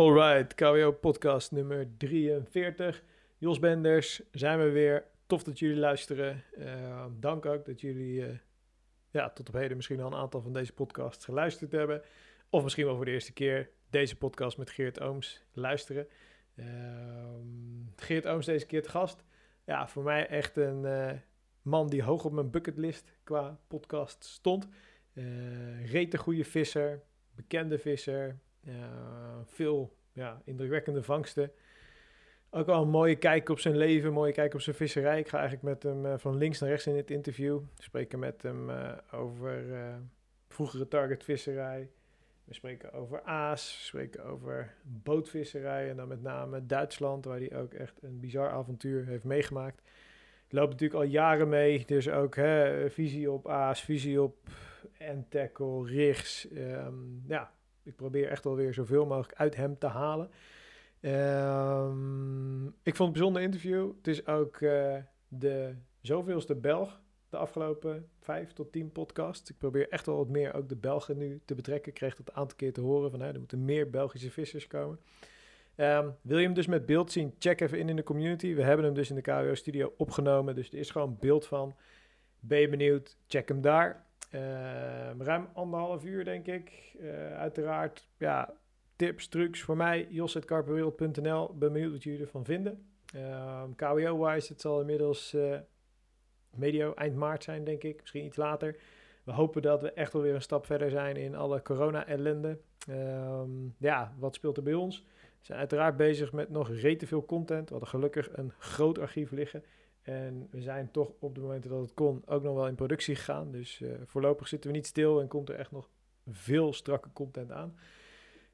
Alright, KWO podcast nummer 43. Jos Benders, zijn we weer. Tof dat jullie luisteren. Uh, dank ook dat jullie uh, ja, tot op heden misschien al een aantal van deze podcasts geluisterd hebben. Of misschien wel voor de eerste keer deze podcast met Geert Ooms luisteren. Uh, Geert Ooms deze keer het gast. Ja, voor mij echt een man die hoog op mijn bucketlist qua podcast stond. Uh, rete goede visser, bekende visser, veel ja, indrukwekkende vangsten. Ook wel een mooie kijk op zijn leven, een mooie kijk op zijn visserij. Ik ga eigenlijk met hem uh, van links naar rechts in dit interview. spreken met hem uh, over vroegere targetvisserij. We spreken over aas, we spreken over bootvisserij en dan met name Duitsland, waar hij ook echt een bizar avontuur heeft meegemaakt. Loopt natuurlijk al jaren mee, dus ook hè, visie op aas, visie op en-tackle, rigs. Um, ja, ik probeer echt wel weer zoveel mogelijk uit hem te halen. Um, ik vond het een bijzonder interview. Het is ook uh, de zoveelste Belg de afgelopen vijf tot tien podcasts. Ik probeer echt wel wat meer ook de Belgen nu te betrekken. Ik kreeg dat een aantal keer te horen van hè, er moeten meer Belgische vissers komen. Um, wil je hem dus met beeld zien? Check even in in de community. We hebben hem dus in de KWO studio opgenomen. Dus er is gewoon beeld van. Ben je benieuwd? Check hem daar. Uh, ruim anderhalf uur, denk ik. Uh, uiteraard, ja, tips, trucs voor mij. jos.carperwereld.nl. Ben benieuwd wat jullie ervan vinden. Uh, KWO-wise, het zal inmiddels uh, medio eind maart zijn, denk ik. Misschien iets later. We hopen dat we echt wel weer een stap verder zijn in alle corona-ellende. Um, ja, wat speelt er bij ons? We zijn uiteraard bezig met nog rete veel content. We hadden gelukkig een groot archief liggen. En we zijn toch op de momenten dat het kon ook nog wel in productie gegaan. Dus uh, voorlopig zitten we niet stil en komt er echt nog veel strakke content aan.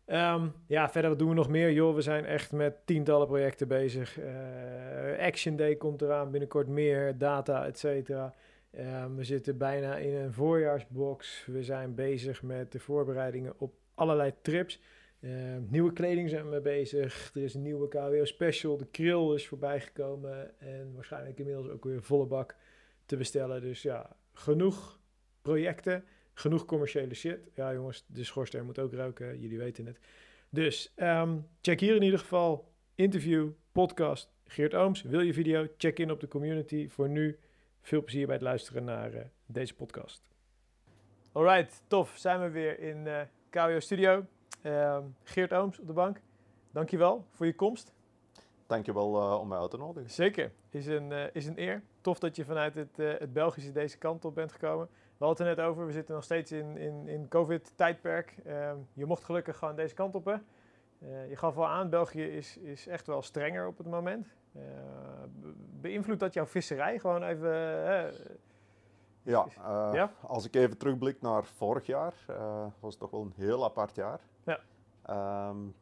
Um, ja, verder wat doen we nog meer? Joh, we zijn echt met tientallen projecten bezig. Uh, Action Day komt eraan, binnenkort meer, data, et cetera. Um, we zitten bijna in een voorjaarsbox. We zijn bezig met de voorbereidingen op allerlei trips. Uh, nieuwe kleding zijn we bezig. Er is een nieuwe KWO special. De krill is voorbij gekomen. En waarschijnlijk inmiddels ook weer volle bak te bestellen. Dus ja, genoeg projecten. Genoeg commerciële shit. Ja jongens, de schorster moet ook ruiken. Jullie weten het. Dus um, check hier in ieder geval interview, podcast Geert Ooms. Wil je video? Check in op de community. Voor nu veel plezier bij het luisteren naar uh, deze podcast. Alright, tof. Zijn we weer in uh, KWO Studio. Uh, Geert Ooms op de bank, dankjewel voor je komst. Dankjewel uh, om mij uit te nodigen. Zeker, is een, uh, is een eer. Tof dat je vanuit het, uh, het Belgische deze kant op bent gekomen. We hadden het er net over, we zitten nog steeds in, in, in COVID-tijdperk. Ehm, je mocht gelukkig gewoon deze kant op. Hè? je gaf al aan, België is, is echt wel strenger op het moment. beïnvloedt dat jouw visserij gewoon even... Ja, uh, ja, als ik even terugblik naar vorig jaar, uh, was het toch wel een heel apart jaar. Ja. Um,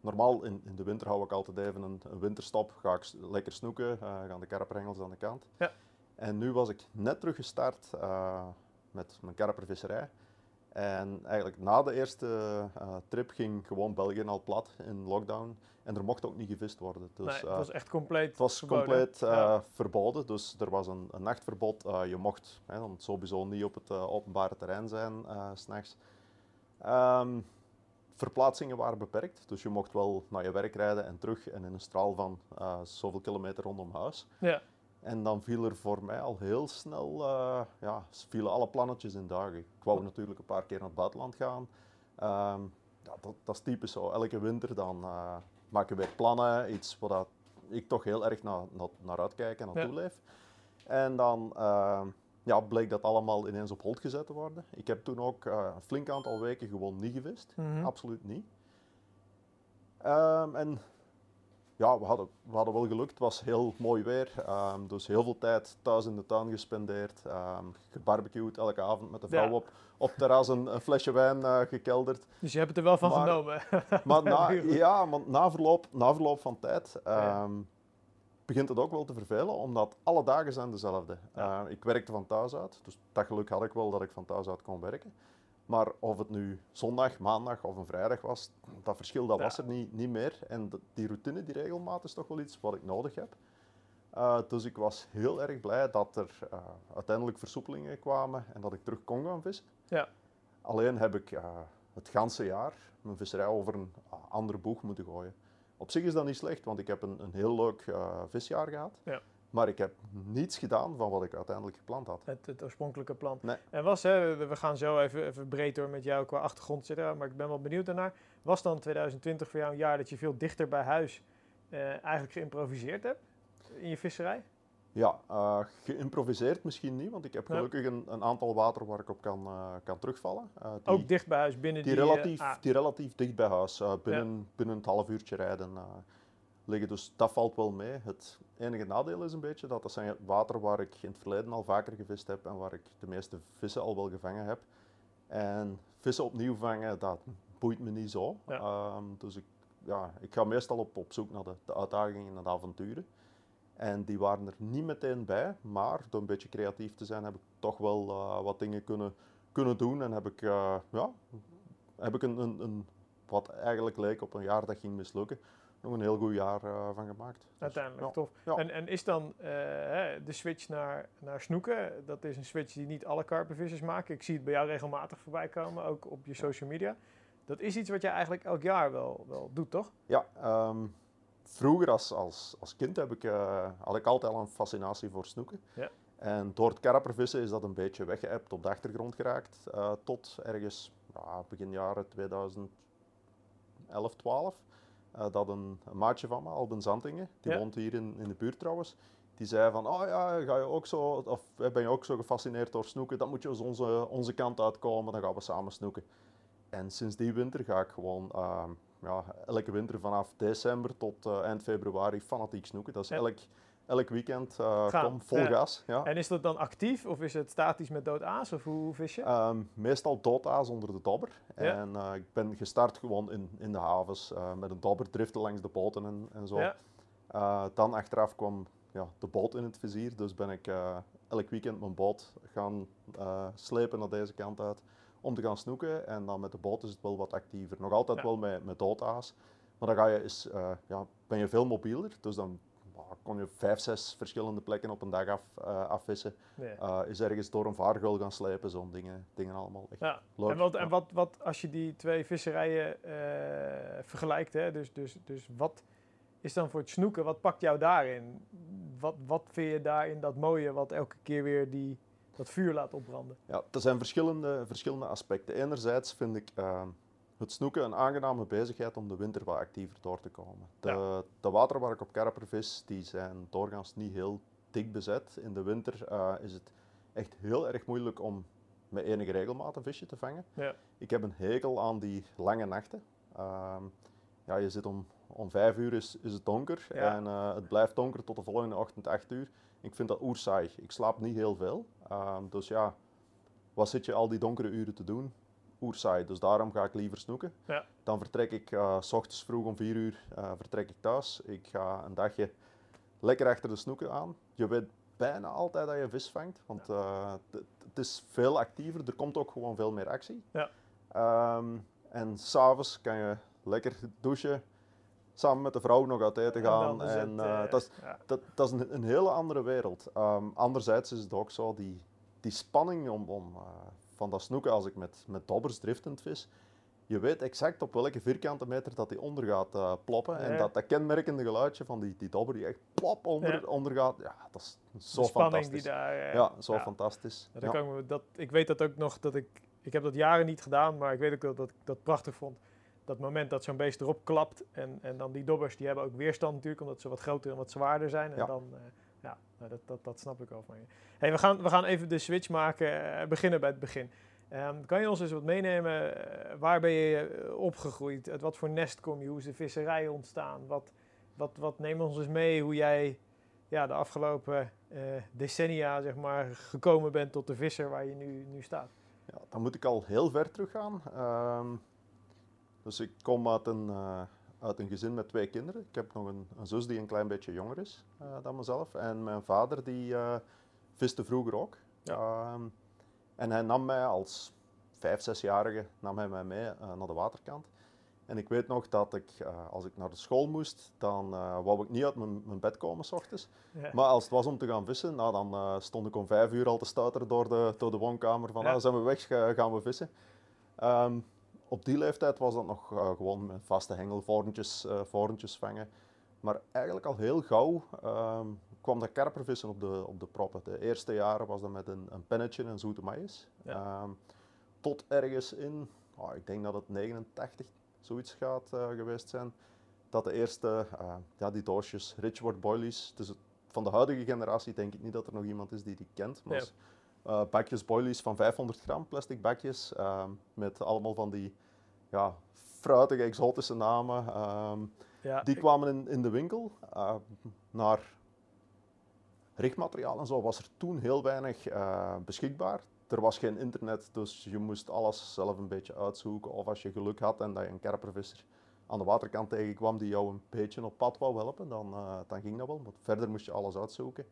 normaal in, in, de winter hou ik altijd even een, een winterstop, ga ik lekker snoeken, uh, gaan de karperhengels aan de kant. Ja. En nu was ik net teruggestart met mijn karpervisserij. En eigenlijk na de eerste uh, trip ging gewoon België al plat in lockdown. En er mocht ook niet gevist worden. Dus, nee, het was echt compleet Het was verboden. compleet uh, ja. verboden. Dus er was een, een nachtverbod. Uh, je mocht hè, dan sowieso niet op het openbare terrein zijn s'nachts. Um, verplaatsingen waren beperkt. Dus je mocht wel naar je werk rijden en terug. En in een straal van zoveel kilometer rondom huis. Ja. En dan viel er voor mij al heel snel, uh, ja, vielen alle plannetjes in dagen. Ik wou natuurlijk een paar keer naar het buitenland gaan. Um, ja, dat, dat, is typisch zo. Elke winter dan uh, maak je weer plannen, iets waar ik toch heel erg naar, naar, naar uitkijk en naartoe ja. leef. En dan uh, ja, bleek dat allemaal ineens op hold gezet te worden. Ik heb toen ook uh, een flink aantal weken gewoon niet gewist. Mhm. Mm -hmm. Absoluut niet. Um, en ja, we hadden, we hadden wel gelukt. Het was heel mooi weer. Um, dus heel veel tijd thuis in de tuin gespendeerd. Um, gebarbecued elke avond met de vrouw Ja. op, op terras een, een flesje wijn uh, gekelderd. Dus je hebt het er wel van Maar- genomen. Maar na, ja, want na, verloop, na verloop van tijd Ja. ehm, begint het ook wel te vervelen, omdat alle dagen zijn dezelfde. Ja. Uh, ik werkte van thuis uit, dus dat geluk had ik wel dat ik van thuis uit kon werken. Maar of het nu zondag, maandag of een vrijdag was, dat verschil dat Ja. was er niet, niet meer. En die routine, die regelmaat is toch wel iets wat ik nodig heb. Uh, dus ik was heel erg blij dat er uh, uiteindelijk versoepelingen kwamen en dat ik terug kon gaan vissen. Ja. Alleen heb ik uh, het ganse jaar mijn visserij over een andere boeg moeten gooien. Op zich is dat niet slecht, want ik heb een, een heel leuk eh, visjaar gehad. Ja. Maar ik heb niets gedaan van wat ik uiteindelijk gepland had. Het, het oorspronkelijke plan. Nee. En was, hè, we gaan zo even, even breed door met jou qua achtergrond zitten, maar ik ben wel benieuwd daarnaar. Was dan 2020 voor jou een jaar dat je veel dichter bij huis eh, eigenlijk geïmproviseerd hebt in je visserij? Ja, eh, geïmproviseerd misschien niet, want ik heb Ja. gelukkig een, een aantal water waar ik op kan, eh, kan terugvallen. Eh, die, Ook dicht bij huis binnen die, die... relatief, ah, die relatief dicht bij huis, binnen, binnen het half uurtje rijden liggen. Dus dat valt wel mee. Het enige nadeel is een beetje dat dat zijn water waar ik in het verleden al vaker gevist heb en waar ik de meeste vissen al wel gevangen heb. En vissen opnieuw vangen, dat boeit me niet zo. Ja. Ehm, dus ik, ja, ik ga meestal op, op zoek naar de, de uitdagingen en de avonturen. En die waren er niet meteen bij, maar door een beetje creatief te zijn heb ik toch wel eh, wat dingen kunnen, kunnen doen. En heb ik, eh, ja, heb ik een, een, een, wat eigenlijk leek op een jaar dat ging mislukken, nog een heel goed jaar eh, van gemaakt. Dus, Uiteindelijk, ja. tof. Ja. En, en is dan eh, de switch naar, naar snoeken, dat is een switch die niet alle karpenvissers maken. Ik zie het bij jou regelmatig voorbij komen, ook op je social media. Dat is iets wat jij eigenlijk elk jaar wel, wel doet, toch? Ja, ehm, vroeger als, als, als kind heb ik, eh, had ik altijd al een fascinatie voor snoeken. Ja. En door het karpervissen is dat een beetje weggeëpt, op de achtergrond geraakt, tot ergens begin jaren 2011, 12. Eh, dat een, een maatje van me, Alben Zantingen, die Ja. woont hier in, in de buurt trouwens, die zei van, oh ja, ga je ook zo, of eh, ben je ook zo gefascineerd door snoeken, dan moet je eens onze, onze kant uitkomen, dan gaan we samen snoeken. En sinds die winter ga ik gewoon ehm, ja, elke winter vanaf december tot eh, eind februari fanatiek snoeken. Dat is Ja. elk, elk weekend eh kom vol ja. gas. Ja. En is dat dan actief of is het statisch met dood aas of hoe, vis je? Ehm, meestal doodaas onder de dobber. Ja. En eh, ik ben gestart gewoon in, in de havens eh, met een dobber driften langs de boten en, en zo. Ja. Dan achteraf kwam ja, de boot in het vizier, dus ben ik elk weekend mijn boot gaan slepen naar deze kant uit om te gaan snoeken. En dan met de boot is het wel wat actiever. Nog altijd wel met, met doodaas, maar dan ga je eh, ja, ben je veel mobieler. Dus dan kon je vijf, zes verschillende plekken op een dag af, eh, afvissen. Nee. Eh, is ergens door een vaargeul gaan slepen, zo'n dingen, dingen allemaal. Echt Ja, leuk. en, wat, en wat, wat als je die twee visserijen eh, vergelijkt, hè? Dus, dus, dus wat is dan voor het snoeken, wat pakt jou daarin? Wat, wat vind je daarin dat mooie wat elke keer weer die, dat vuur laat opbranden? Ja, er zijn verschillende, verschillende aspecten. Enerzijds vind ik ehm, het snoeken een aangename bezigheid om de winter wat actiever door te komen. De, Ja. de water waar ik op karper vis, die zijn doorgaans niet heel dik bezet. In de winter eh, is het echt heel erg moeilijk om met enige regelmaat een visje te vangen. Ja. Ik heb een hekel aan die lange nachten. Ehm, ja, je zit om, om vijf uur is, is het donker Ja. en eh, het blijft donker tot de volgende ochtend acht uur. Ik vind dat oersaai. Ik slaap niet heel veel. Ehm, dus ja, wat zit je al die donkere uren te doen? Oersaai. Dus daarom ga ik liever snoeken. Ja. Dan vertrek ik eh, s ochtends vroeg om vier uur eh, vertrek ik thuis. Ik ga een dagje lekker achter de snoeken aan. Je weet bijna altijd dat je vis vangt, want eh, het- is veel actiever. Er komt ook gewoon veel meer actie. Ja. Ehm, en s'avonds kan je lekker douchen, samen met de vrouw nog uit eten En gaan. En, het, dat is ja. dat, dat is een, een hele andere wereld. Ehm, anderzijds is het ook zo, die, die spanning om, om, van dat snoeken als ik met, met dobbers driftend vis, je weet exact op welke vierkante meter dat die onder gaat eh, ploppen. En dat, dat kenmerkende geluidje van die, die dobber die echt plop onder, Ja. onder gaat, ja, dat is zo de fantastisch. die daar... eh, ja, zo ja. fantastisch. Ja, dat kan ik, me- dat, ik weet dat ook nog, dat ik, ik heb dat jaren niet gedaan, maar ik weet ook dat, dat ik dat prachtig vond. Dat moment dat zo'n beest erop klapt en, en dan die dobbers, die hebben ook weerstand natuurlijk, omdat ze wat groter en wat zwaarder zijn. En Ja. dan, eh, ja, nou, dat, dat, dat snap ik wel van je. Hey, we, gaan, we gaan even de switch maken, eh, beginnen bij het begin. Ehm, kan je ons eens wat meenemen, eh, waar ben je eh, opgegroeid, uit wat voor nest kom je, hoe is de visserij ontstaan? Wat, wat, wat neem ons eens mee hoe jij ja, de afgelopen decennia zeg maar, gekomen bent tot de visser waar je nu, nu staat. Ja, dan moet ik al heel ver teruggaan. Ehm, dus ik kom uit een, uit een gezin met twee kinderen. Ik heb nog een, een zus die een klein beetje jonger is eh, dan mezelf. En mijn vader die eh, viste vroeger ook. Ja. Ehm, en hij nam mij als vijf, zesjarige nam hij mij mee eh, naar de waterkant. En ik weet nog dat ik, als ik naar de school moest, dan wou ik niet uit mijn, mijn bed komen s ochtends. Ja. Maar als het was om te gaan vissen, nou, dan stond ik om vijf uur al te stuiteren door de, door de woonkamer van Ja. ah, zijn we weg, ga- gaan we vissen. Ehm, op die leeftijd was dat nog eh, gewoon met vaste hengelvorentjes uh, vorentjes vangen. Maar eigenlijk al heel gauw ehm, kwam dat karpervissen op de, op de proppen. De eerste jaren was dat met een, een pennetje en zoete maïs. Ehm, tot ergens in, oh, ik denk dat het 89 zoiets gaat uh, geweest zijn, dat de eerste, ja, die doosjes Richward Boilies, dus van de huidige generatie denk ik niet dat er nog iemand is die die kent. Maar uh, bakjes boilies van 500 gram, plastic bakjes, uh, met allemaal van die ja, fruitige, exotische namen. Uh, ja, die kwamen in, in de winkel. Uh, naar richtmateriaal en zo was er toen heel weinig uh, beschikbaar. Er was geen internet, dus je moest alles zelf een beetje uitzoeken. Of als je geluk had en dat je een kerpervisser aan de waterkant tegenkwam die jou een beetje op pad wou helpen, dan, uh, dan ging dat wel. Maar verder moest je alles uitzoeken.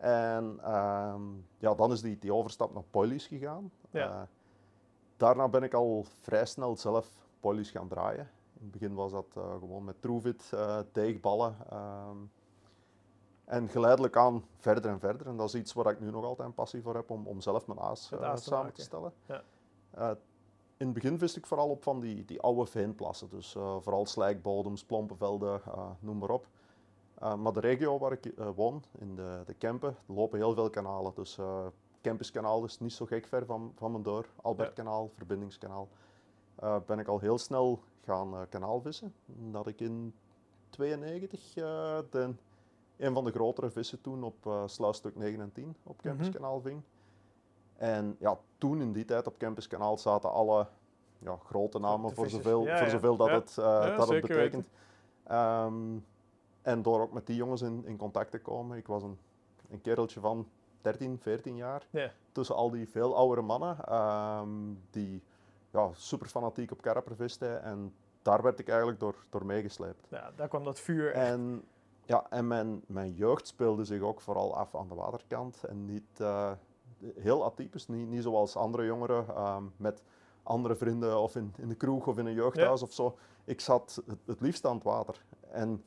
En ehm, ja, dan is die, die overstap naar Poilies gegaan. Ja. Uh, daarna ben ik al vrij snel zelf Poilies gaan draaien. In het begin was dat uh, gewoon met troevit, uh, deegballen. Um, en geleidelijk aan verder en verder. En dat is iets waar ik nu nog altijd een passie voor heb om, om zelf mijn aas, aas samen te stellen. Ja. in het begin vist ik vooral op van die, die oude veenplassen. Dus vooral slijkbodems, plompenvelden, noem maar op. Uh, maar de regio waar ik uh, woon, in de, de Kempen, lopen heel veel kanalen. Dus uh, Kempenskanaal is niet zo gek ver van, van mijn deur. Albertkanaal, ja. Verbindingskanaal. ben ik al heel snel gaan kanaalvissen. Dat ik in 92 de, een van de grotere vissen toen op sluisstuk 9 en 10 op mm -hmm. ving. En ja, toen in die tijd op Kempenskanaal zaten alle ja, grote namen voor zoveel, ja, voor zoveel dat, het, dat het betekent. Um, en door ook met die jongens in, in contact te komen. Ik was een, een kereltje van 13, 14 jaar. Tussen al die veel oudere mannen. Um, die ja, super fanatiek op karper visten. En daar werd ik eigenlijk door, door meegesleept. Ja, daar kwam dat vuur En, ja, en mijn, mijn jeugd speelde zich ook vooral af aan de waterkant. En niet uh, heel atypisch. Niet, niet zoals andere jongeren um, met andere vrienden of in, in de kroeg of in een jeugdhuis of zo. Ik zat het, het liefst aan het water. En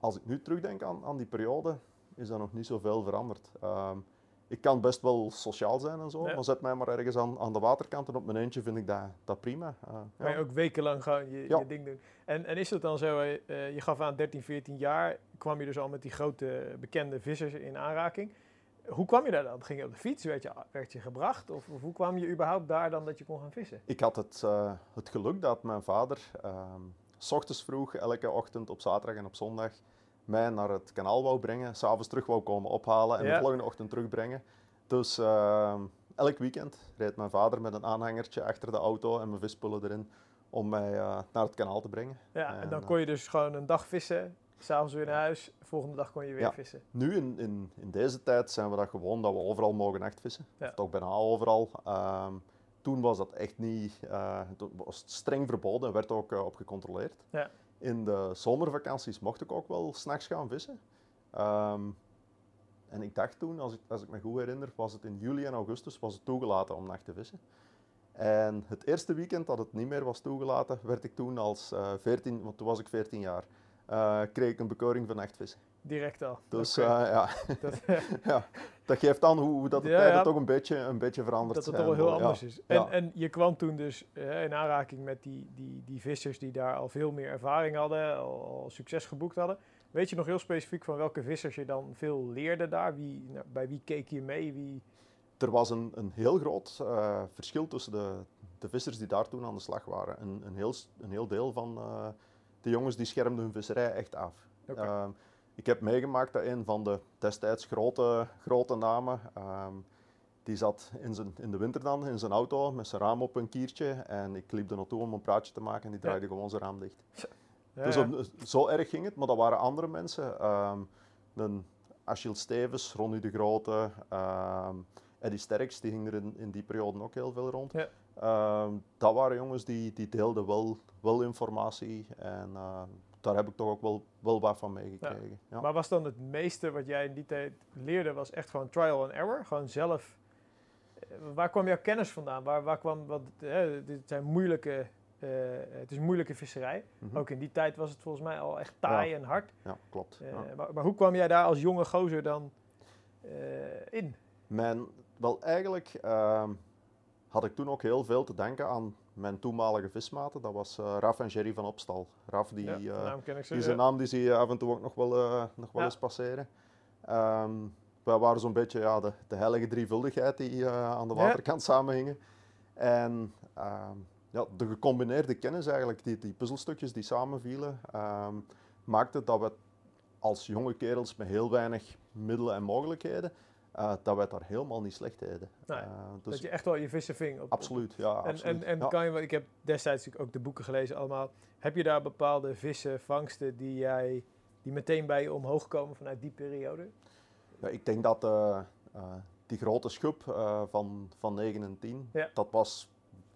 als ik nu terugdenk aan, aan die periode, is dat nog niet zoveel veranderd. Um, ik kan best wel sociaal zijn en zo, maar zet mij maar ergens aan, aan de waterkant en op mijn eentje vind ik dat, dat prima. Uh, kan je ook wekenlang gewoon je, je ding doen. En, en is het dan zo, uh, je gaf aan 13, 14 jaar, kwam je dus al met die grote bekende vissers in aanraking. Hoe kwam je daar dan? Ging je op de fiets? Werd je, werd je gebracht? Of, of hoe kwam je überhaupt daar dan dat je kon gaan vissen? Ik had het, uh, het geluk dat mijn vader um, s ochtends vroeg, elke ochtend op zaterdag en op zondag, mij naar het kanaal wou brengen, s'avonds terug wou komen ophalen en de volgende ochtend terugbrengen. Dus uh, elk weekend reed mijn vader met een aanhangertje achter de auto en mijn vispullen erin om mij uh, naar het kanaal te brengen. Ja, en, en dan kon je dus gewoon een dag vissen, s'avonds weer naar huis, de volgende dag kon je weer ja. vissen. Nu in, in, in deze tijd zijn we dat gewoon dat we overal mogen nachtvissen. Ja. Toch bijna overal. Um, toen was dat echt niet, uh, was streng verboden en werd ook uh, op gecontroleerd. Ja. In de zomervakanties mocht ik ook wel s'nachts gaan vissen. Um, en ik dacht toen, als ik, als ik me goed herinner, was het in juli en augustus was het toegelaten om nacht te vissen. En het eerste weekend dat het niet meer was toegelaten, werd ik toen als uh, 14, want toen was ik 14 jaar, uh, kreeg ik een bekeuring van nachtvissen. Direct al. Dus okay. uh, ja. Dat, ja, dat geeft aan hoe, dat de ja, tijden toch een beetje, een beetje veranderd dat het toch wel heel anders is. En, en je kwam toen dus uh, in aanraking met die, die, die vissers die daar al veel meer ervaring hadden, al, al, succes geboekt hadden. Weet je nog heel specifiek van welke vissers je dan veel leerde daar? Wie, nou, bij wie keek je mee? Wie... Er was een, een heel groot uh, verschil tussen de, de vissers die daar toen aan de slag waren. Een, een, heel, een heel deel van de jongens die schermden hun visserij echt af. Okay. Ehm, ik heb meegemaakt dat een van de destijds grote, grote namen, um, die zat in, zijn, in de winter dan in zijn auto met zijn raam op een kiertje en ik liep er naartoe om een praatje te maken en die draaide ja. gewoon zijn raam dicht. Ja, dus op, zo erg ging het, maar dat waren andere mensen. Um, een Achille Stevens, Ronnie de Grote, um, Eddie Sterks, die ging er in, in, die periode ook heel veel rond. Ja. dat waren jongens die, die deelden wel, wel informatie en daar heb ik toch ook wel, wel wat van meegekregen. Ja. Ja. Maar was dan het meeste wat jij in die tijd leerde, was echt gewoon trial and error? Gewoon zelf. Eh, waar kwam jouw kennis vandaan? Waar, waar kwam, wat, hè, dit zijn moeilijke, uh, het is moeilijke visserij. Mm -hmm. Ook in die tijd was het volgens mij al echt taai ja. en hard. Ja, klopt. Uh, maar, maar, hoe kwam jij daar als jonge gozer dan in? Mijn, wel eigenlijk uh, had ik toen ook heel veel te denken aan mijn toenmalige vismaten, dat was uh, Raf en Jerry van Opstal. Raf, die, Ja, de naam ken ik zo. die zijn ja. naam die zie je af en toe ook nog wel, eh, nog wel Ja. eens passeren. Ehm, wij waren zo'n beetje ja, de, de heilige drievuldigheid die eh, aan de waterkant samenhingen. En ehm, ja, de gecombineerde kennis eigenlijk, die, die puzzelstukjes die samenvielen, ehm, maakte dat we als jonge kerels met heel weinig middelen en mogelijkheden, eh, dat wij het daar helemaal niet slecht deden. Nee, Eh, dus dat je echt wel je vissen ving. Op, absoluut, ja. En, absoluut. en, en ja. kan je, ik heb destijds ook de boeken gelezen allemaal. Heb je daar bepaalde vissen, vangsten die jij die meteen bij je omhoog komen vanuit die periode? Ja, ik denk dat eh, die grote schub van, van 9 en 10, Ja. dat was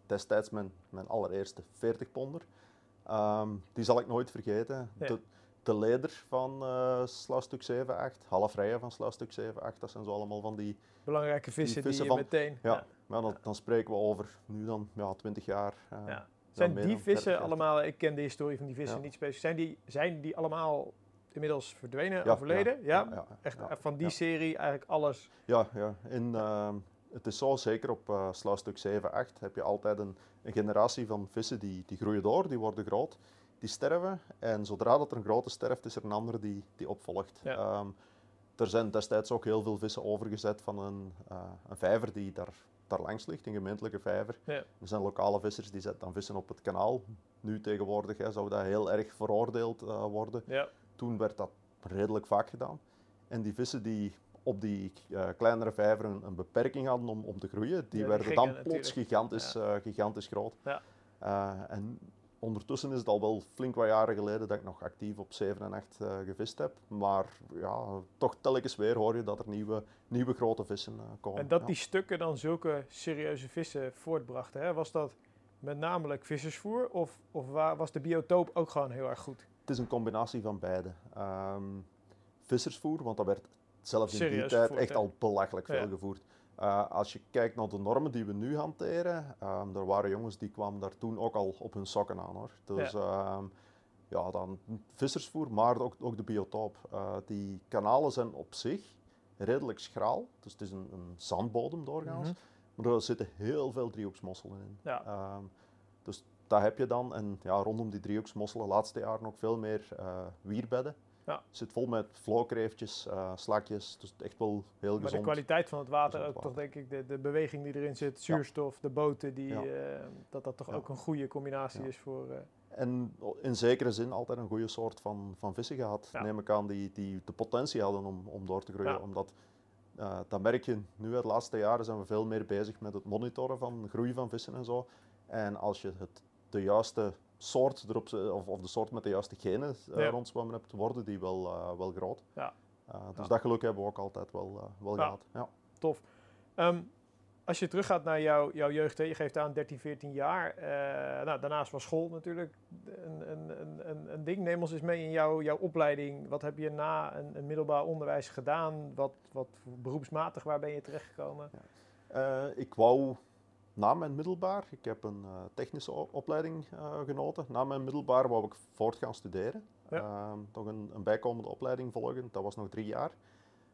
destijds mijn, mijn allereerste 40 ponder. Ehm, die zal ik nooit vergeten. De, de leder van eh sluisstuk 7, 8, half rijen van sluisstuk 7, 8, dat zijn zo allemaal van die... Belangrijke vissen die, vissen je van- meteen... Ja, Maar dan, dan spreken we over nu dan ja, 20 jaar. eh, Ja. Zijn die vissen 30 jaar. allemaal, ik ken de historie van die vissen niet specifiek, zijn die, zijn die allemaal inmiddels verdwenen, overleden? Ja, echt van die serie eigenlijk alles. Ja, ja. In, ehm, het is zo, zeker op eh sluisstuk 7, 8 heb je altijd een, een generatie van vissen die, die groeien door, die worden groot, die sterven. En zodra dat er een grote sterft, is er een andere die, die opvolgt. Ja. Ehm, er zijn destijds ook heel veel vissen overgezet van een, eh, een vijver die daar, daar langs ligt, een gemeentelijke vijver. Ja. Er zijn lokale vissers die zetten dan vissen op het kanaal. Nu tegenwoordig hè, zou dat heel erg veroordeeld eh, worden. Ja, Toen werd dat redelijk vaak gedaan. En die vissen die op die eh, kleinere vijver een, een beperking hadden om, om te groeien, die die werden dan natuurlijk. plots gigantisch, gigantisch groot. Ja. En ondertussen is het al wel flink wat jaren geleden dat ik nog actief op 7 en 8 eh, gevist heb. Maar ja, toch telkens weer hoor je dat er nieuwe, nieuwe grote vissen eh, komen. en dat Ja. die stukken dan zulke serieuze vissen voortbrachten, hè? was dat met namelijk vissersvoer of, of wa- was de biotoop ook gewoon heel erg goed? Het is een combinatie van beide. Ehm, vissersvoer, want dat werd zelfs in die tijd echt al belachelijk veel Ja. gevoerd. Eh, als je kijkt naar de normen die we nu hanteren, ehm, er waren jongens die kwamen daar toen ook al op hun sokken aan hoor. Dus ja, ja dan vissersvoer, maar ook, ook de biotoop. Eh, die kanalen zijn op zich redelijk schraal, dus het is een, een zandbodem doorgaans. Mhm. Maar er zitten heel veel driehoeksmosselen in. Ja. Ehm, dus dat heb je dan. En ja, rondom die driehoeksmosselen laatste jaren ook veel meer eh, wierbedden. Ja. Het zit vol met vlookkreeftjes, eh, slakjes. Dus echt wel heel Maar de gezond. kwaliteit van het water gezond ook toch denk ik, de, de beweging die erin zit, zuurstof, de boten, die, Ja. eh, dat dat toch ook een goede combinatie is voor... eh, En in zekere zin altijd een goede soort van, van vissen gehad. Neem ik aan die, die de potentie hadden om, om door te groeien. Omdat, dat merk je nu, de laatste jaren zijn we veel meer bezig met het monitoren van groei van vissen en zo. En als je het, de juiste soort erop, of, of de soort met de juiste genen eh, Ja. rondzwemmen hebt, worden die wel, eh, wel groot. Ja. Eh, dus Ja. dat geluk hebben we ook altijd wel, wel Ja. gehad. Ja. Tof. Ehm, als je teruggaat naar jouw, jouw jeugd, hè, je geeft aan 13, 14 jaar. nou, daarnaast was school natuurlijk een, een, een, een, ding. Neem ons eens mee in jouw, jouw opleiding. Wat heb je na een, middelbaar onderwijs gedaan? Wat, wat beroepsmatig, waar ben je terechtgekomen? Eh, ik wou na mijn middelbaar, ik heb een eh, technische opleiding eh, genoten. Na mijn middelbaar wou ik voort gaan studeren. Ja. Ehm, nog een, een bijkomende opleiding volgen, dat was nog drie jaar.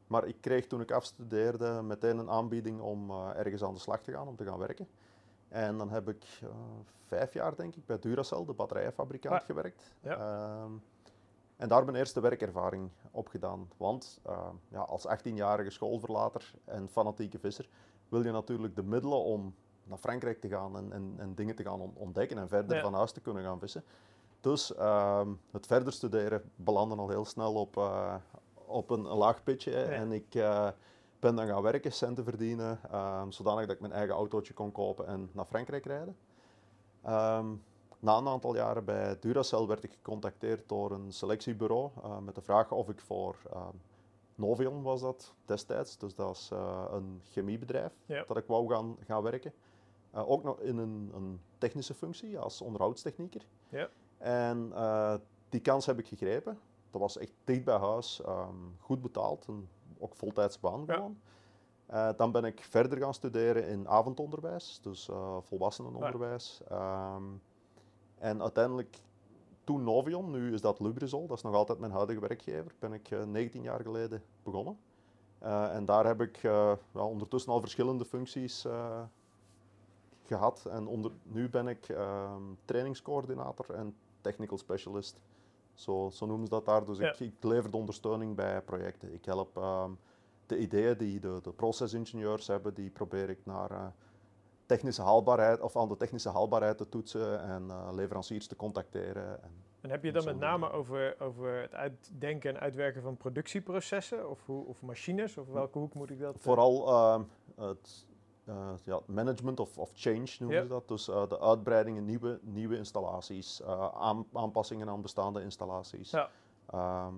Maar ik kreeg toen ik afstudeerde meteen een aanbieding om eh, ergens aan de slag te gaan, om te gaan werken. En dan heb ik vijf jaar, denk ik, bij Duracell, de batterijenfabrikant, Ah, gewerkt. ja. Ehm, en daar mijn eerste werkervaring opgedaan. Want ehm, ja, als 18-jarige schoolverlater en fanatieke visser wil je natuurlijk de middelen om naar Frankrijk te gaan en, en, en dingen te gaan on- ontdekken en verder Ja. van huis te kunnen gaan vissen. Dus ehm, het verder studeren belandde al heel snel op, eh, op een, een laag pitje. Ja. En ik eh, ben dan gaan werken, centen verdienen, ehm, zodanig dat ik mijn eigen autootje kon kopen en naar Frankrijk rijden. Ehm, na een aantal jaren bij Duracell werd ik gecontacteerd door een selectiebureau eh, met de vraag of ik voor Novion was dat destijds, dus dat is een chemiebedrijf, Ja. dat ik wou gaan, gaan werken. Eh, ook nog in een, een technische functie als onderhoudstechnieker. Ja. En eh, die kans heb ik gegrepen. Dat was echt dicht bij huis, ehm, goed betaald en ook voltijds baan Ja. gewoon. Eh, dan ben ik verder gaan studeren in avondonderwijs, dus volwassenenonderwijs. Ehm, en uiteindelijk, toen Novion, nu is dat Lubrizol, dat is nog altijd mijn huidige werkgever, ben ik eh, 19 jaar geleden begonnen. En daar heb ik ja, ondertussen al verschillende functies gehad en onder, nu ben ik ehm, trainingscoördinator en technical specialist. Zo, zo noemen ze dat daar. Dus Ja. ik, ik lever de ondersteuning bij projecten. Ik help ehm, de ideeën die de, de procesingenieurs hebben, die probeer ik naar eh, technische haalbaarheid of aan de technische haalbaarheid te toetsen en eh, leveranciers te contacteren. En, En heb je dan met name over, over het uitdenken en uitwerken van productieprocessen of, hoe, of machines? Of welke hoek moet ik dat? eh, Vooral ehm, het eh, ja, management of, of change noemen ze dat. Dus eh, de uitbreidingen, nieuwe, nieuwe installaties, eh, aan, aanpassingen aan bestaande installaties. Ja. Ehm,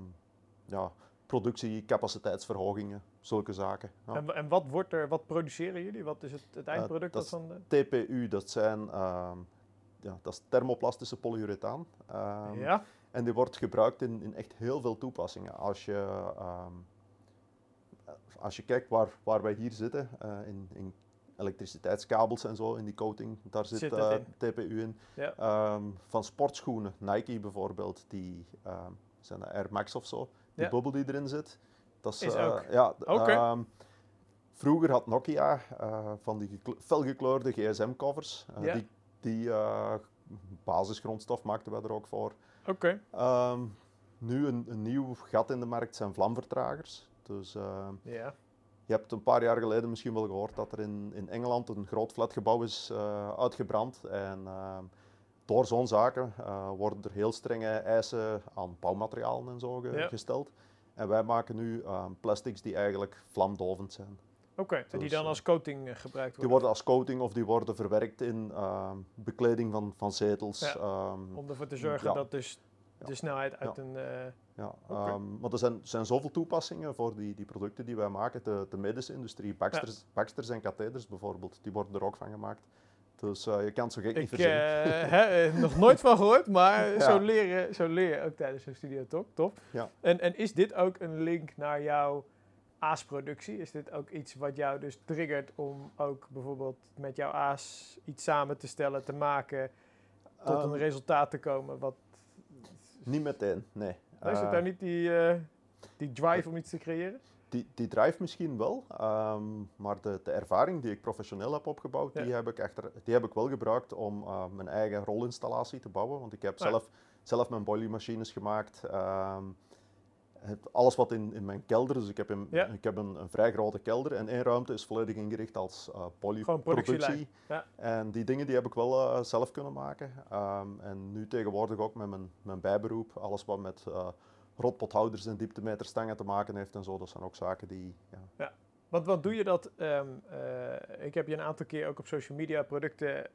ja, productiecapaciteitsverhogingen, zulke zaken. Ja. En, en wat wordt er, wat produceren jullie? Wat is het, het eindproduct dat dat van de... TPU, dat zijn ehm, ja, dat is thermoplastische polyurethaan. Ehm, ja? En die wordt gebruikt in, in echt heel veel toepassingen. Als je, als je kijkt waar, waar wij hier zitten, in, in elektriciteitskabels en zo, in die coating, daar zit, Zit het eh, in. TPU in. Ja. Ehm, van sportschoenen, Nike bijvoorbeeld, die ehm, zijn de Air Max of zo, die Ja. bubbel die erin zit. Dat Is eh, ook- Ja, ehm, vroeger had Nokia eh, van die gekle- felgekleurde GSM-covers. Eh, Ja. Die, die eh, basisgrondstof maakten we er ook voor. Oké. Nu een, een nieuw gat in de markt zijn vlamvertragers. Dus Ja. Je hebt een paar jaar geleden misschien wel gehoord dat er in, in Engeland een groot flatgebouw is eh, uitgebrand. En ehm, door zo'n zaken eh, worden er heel strenge eisen aan bouwmaterialen en zo ge- Ja. gesteld. En wij maken nu plastics die eigenlijk vlamdovend zijn. Oké. En die Dus, dan eh, als coating eh, gebruikt Die worden? worden als coating of die worden verwerkt in bekleding van, van zetels. Ja. ehm, Om ervoor te zorgen Ja. dat dus de snelheid uit een... eh, Ja, Oké. ehm, want er zijn, zijn zoveel toepassingen voor die, die producten die wij maken. De, de medische industrie, Baxters, Baxters en katheders bijvoorbeeld, die worden er ook van gemaakt. Dus eh, je kan het zo gek niet ik verzinnen. eh, hè, eh, nog nooit van gehoord, maar Ja. zo, leren, zo leer ook tijdens zo'n studio talk. Top. Ja. En, en is dit ook een link naar jouw aasproductie? Is dit ook iets wat jou dus triggert om ook bijvoorbeeld met jouw aas iets samen te stellen, te maken, tot Ehm, een resultaat te komen? Wat, Niet meteen, nee. Is het Eh, daar niet die, eh, die drive om iets te creëren? die, die drive misschien wel, ehm, maar de, de ervaring die ik professioneel heb opgebouwd, die, heb ik echter, die heb ik wel gebruikt om eh, mijn eigen rolinstallatie te bouwen. Want ik heb Ah, ja. zelf, zelf mijn boilermachines gemaakt. ehm, het- alles wat in, in mijn kelder, dus ik heb, een, Ja. ik heb een, een vrij grote kelder en één ruimte is volledig ingericht als uh, Gewoon productielijn. Ja. En die dingen die heb ik wel eh, zelf kunnen maken. Ehm, en nu tegenwoordig ook met mijn, mijn bijberoep, alles wat met eh, rotpothouders en dieptemeterstangen te maken heeft en zo, dat zijn ook zaken die... Ja. Want wat doe je dat? ehm, eh, ik heb je een aantal keer ook op social media producten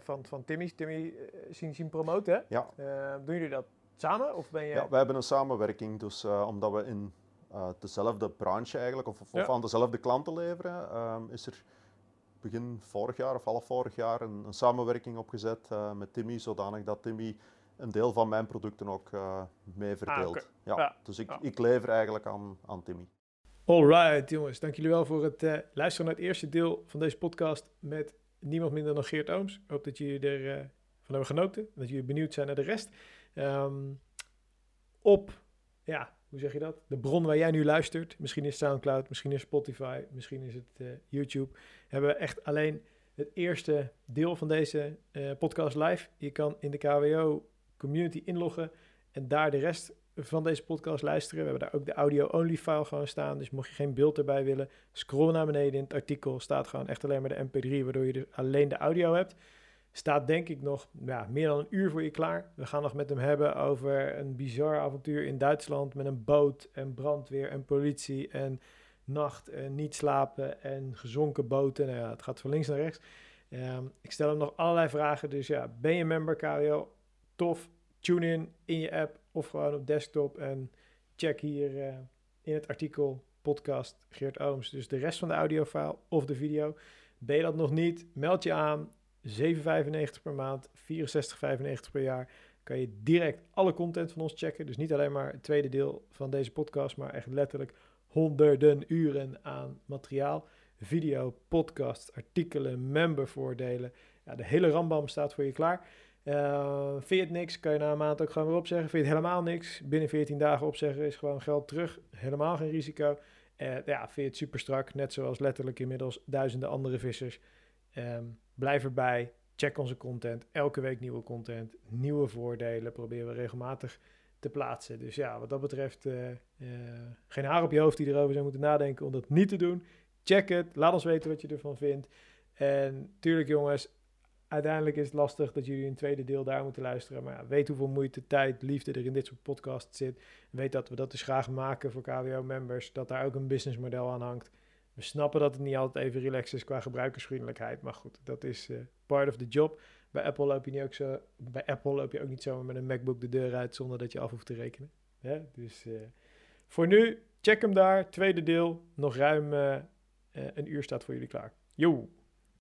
van, van Timmy, Timmy zien, zien promoten. hè? Ja. Eh, doen jullie dat samen? Of ben je... Ja, wij hebben een samenwerking, dus eh, omdat we in eh, dezelfde branche eigenlijk, of, of Ja. aan dezelfde klanten leveren, ehm, is er begin vorig jaar of half vorig jaar een, een samenwerking opgezet eh, met Timmy, zodanig dat Timmy een deel van mijn producten ook eh, mee verdeelt. oké. ja. Ja, Dus ik, ja. ik lever eigenlijk aan, aan Timmy. Alright, jongens. Dank jullie wel voor het eh, luisteren naar het eerste deel van deze podcast met niemand minder dan Geert Ooms. Ik hoop dat jullie ervan van hebben genoten. Dat jullie benieuwd zijn naar de rest. Ehm, op, ja, hoe zeg je dat? De bron waar jij nu luistert. Misschien is Soundcloud, misschien is Spotify, misschien is het eh, YouTube. Hebben we echt alleen het eerste deel van deze eh, podcast live. Je kan in de KWO community inloggen en daar de rest van deze podcast luisteren. We hebben daar ook de audio-only file gewoon staan. Dus mocht je geen beeld erbij willen, scroll naar beneden in het artikel. Staat gewoon echt alleen maar de mp3, waardoor je dus alleen de audio hebt. Staat denk ik nog ja, meer dan een uur voor je klaar. We gaan nog met hem hebben over een bizar avontuur in Duitsland met een boot en brandweer en politie en nacht en niet slapen en gezonken boten. Nou ja, het gaat van links naar rechts. Ehm, ik stel hem nog allerlei vragen. Dus ja, ben je member KWO? Tof. Tune in in je app of gewoon op desktop en check hier eh, in het artikel podcast Geert Ooms. Dus de rest van de audiofile of de video. Ben je dat nog niet? Meld je aan. 7,95 per maand, 64,95 per jaar. Kan je direct alle content van ons checken. Dus niet alleen maar het tweede deel van deze podcast, maar echt letterlijk honderden uren aan materiaal. Video, podcast, artikelen, membervoordelen. Ja, de hele rambam staat voor je klaar. Uh, vind je het niks, kan je na een maand ook gewoon weer opzeggen. Vind je het helemaal niks, binnen 14 dagen opzeggen is gewoon geld terug. Helemaal geen risico. Uh, ja, vind je het super strak, net zoals letterlijk inmiddels duizenden andere vissers. Ehm, blijf erbij. Check onze content. Elke week nieuwe content. Nieuwe voordelen proberen we regelmatig te plaatsen. Dus ja, wat dat betreft uh, geen haar op je hoofd die erover zou moeten nadenken om dat niet te doen. Check het. Laat ons weten wat je ervan vindt. En tuurlijk jongens, uiteindelijk is het lastig dat jullie een tweede deel daar moeten luisteren. Maar ja, weet hoeveel moeite, tijd, liefde er in dit soort podcasts zit. Weet dat we dat dus graag maken voor KWO-members. Dat daar ook een businessmodel aan hangt. We snappen dat het niet altijd even relaxed is qua gebruikersvriendelijkheid. Maar goed, dat is uh, part of the job. Bij Apple loop je niet ook zo. Bij Apple loop je ook niet zomaar met een MacBook de deur uit zonder dat je af hoeft te rekenen. Dus uh, voor nu, check hem daar. Tweede deel. Nog ruim uh, een uur staat voor jullie klaar. Yo!